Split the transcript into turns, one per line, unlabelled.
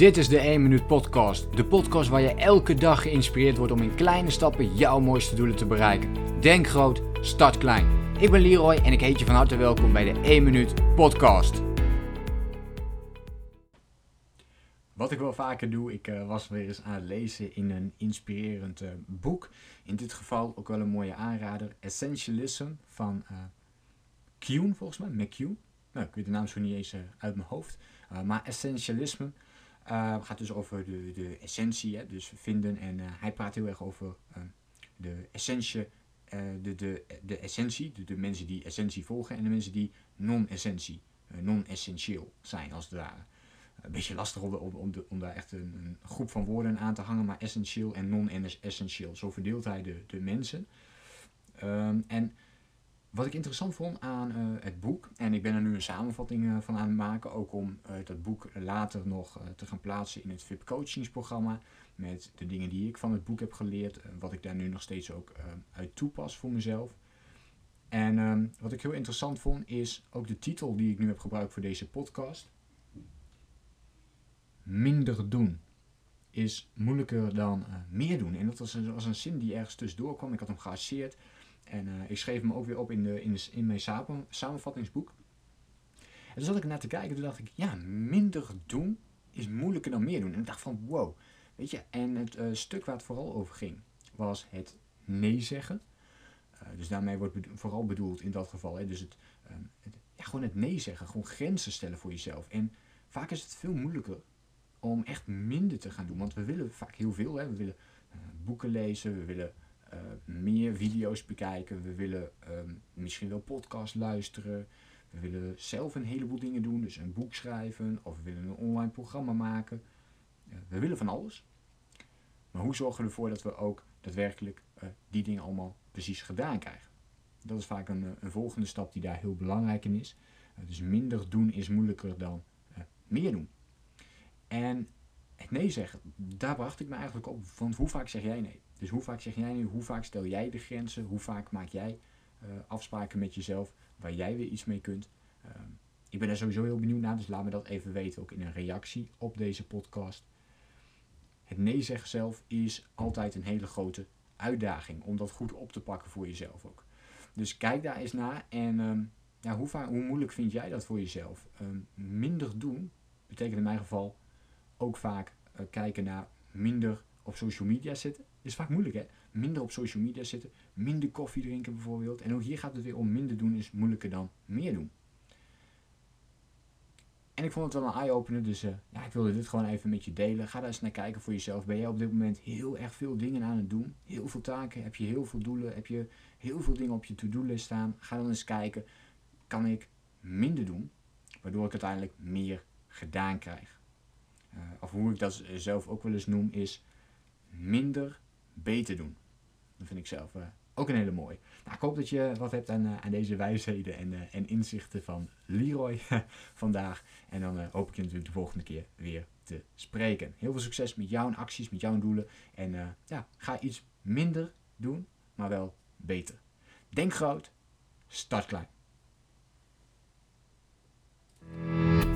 Dit is de 1 Minuut Podcast. De podcast waar je elke dag geïnspireerd wordt om in kleine stappen jouw mooiste doelen te bereiken. Denk groot, start klein. Ik ben Leroy en ik heet je van harte welkom bij de 1 Minuut Podcast. Wat ik wel vaker doe, ik uh, was weer eens aan het lezen in een inspirerend uh, boek. In dit geval ook wel een mooie aanrader. Essentialism van uh, Kuhn, volgens mij. Nou, ik weet de naam zo niet eens uit mijn hoofd. maar essentialisme uh, gaat dus over de, de essentie, hè, dus vinden. En uh, hij praat heel erg over uh, de essentie, de, de, de essentie, de, de, mensen die essentie volgen en de mensen die non-essentie, non-essentieel zijn als het ware. Een beetje lastig om, om, om, daar echt een, een, groep van woorden aan te hangen, maar essentieel en non-essentieel. Zo verdeelt hij de, de mensen. Um, en wat ik interessant vond aan uh, het boek, en ik ben er nu een samenvatting uh, van aan het maken, ook om uh, dat boek later nog te gaan plaatsen in het VIP coachingsprogramma, met de dingen die ik van het boek heb geleerd, wat ik daar nu nog steeds ook uit toepas voor mezelf. En ehm, wat ik heel interessant vond, is ook de titel die ik nu heb gebruikt voor deze podcast. Minder doen is moeilijker dan meer doen. En dat was een, een zin die ergens tussendoor kwam. Ik had hem geasseerd. En uh, ik schreef hem ook weer op in, de, in, in mijn samen, samenvattingsboek. En toen zat ik naar te kijken, toen dacht ik, ja, minder doen is moeilijker dan meer doen. En ik dacht van, wow, weet je, en het uh, stuk waar het vooral over ging, was het nee zeggen. Uh, dus daarmee wordt vooral bedoeld in dat geval, hè, dus het, um, het, ja, gewoon het nee zeggen, gewoon grenzen stellen voor jezelf. En vaak is het veel moeilijker om echt minder te gaan doen, want we willen vaak heel veel, hè. we willen boeken lezen, we willen uh, meer video's bekijken. We willen um, misschien wel podcast luisteren. We willen zelf een heleboel dingen doen. Dus een boek schrijven of we willen een online programma maken. We willen van alles. Maar hoe zorgen we ervoor dat we ook daadwerkelijk uh, die dingen allemaal precies gedaan krijgen? Dat is vaak een, een volgende stap die daar heel belangrijk in is. dus minder doen is moeilijker dan meer doen. En het nee zeggen, daar bracht ik me eigenlijk op. Want hoe vaak zeg jij nee? Dus hoe vaak zeg jij nu, hoe vaak stel jij de grenzen, hoe vaak maak jij uh, afspraken met jezelf waar jij weer iets mee kunt. Uh, ik ben daar sowieso heel benieuwd naar, dus laat me dat even weten, ook in een reactie op deze podcast. Het nee zeggen zelf is altijd een hele grote uitdaging om dat goed op te pakken voor jezelf ook. Dus kijk daar eens naar en um, ja, hoe, vaak, hoe moeilijk vind jij dat voor jezelf? Um, minder doen betekent in mijn geval ook vaak uh, kijken naar minder op social media zitten is vaak moeilijk hè. Minder op social media zitten, minder koffie drinken bijvoorbeeld. En ook hier gaat het weer om minder doen is moeilijker dan meer doen. En ik vond het wel een eye-opener, dus uh, ja, ik wilde dit gewoon even met je delen. Ga daar eens naar kijken voor jezelf. Ben jij op dit moment heel erg veel dingen aan het doen? Heel veel taken? Heb je heel veel doelen? Heb je heel veel dingen op je to-do-list staan? Ga dan eens kijken, kan ik minder doen? Waardoor ik uiteindelijk meer gedaan krijg. Uh, of hoe ik dat zelf ook wel eens noem, is minder beter doen. Dat vind ik zelf uh, ook een hele mooie. Nou, ik hoop dat je wat hebt aan, uh, aan deze wijsheden en, uh, en inzichten van Leroy vandaag. En dan hoop ik je natuurlijk de volgende keer weer te spreken. Heel veel succes met jouw acties, met jouw doelen. En ja, ga iets minder doen, maar wel beter. Denk groot, start klein.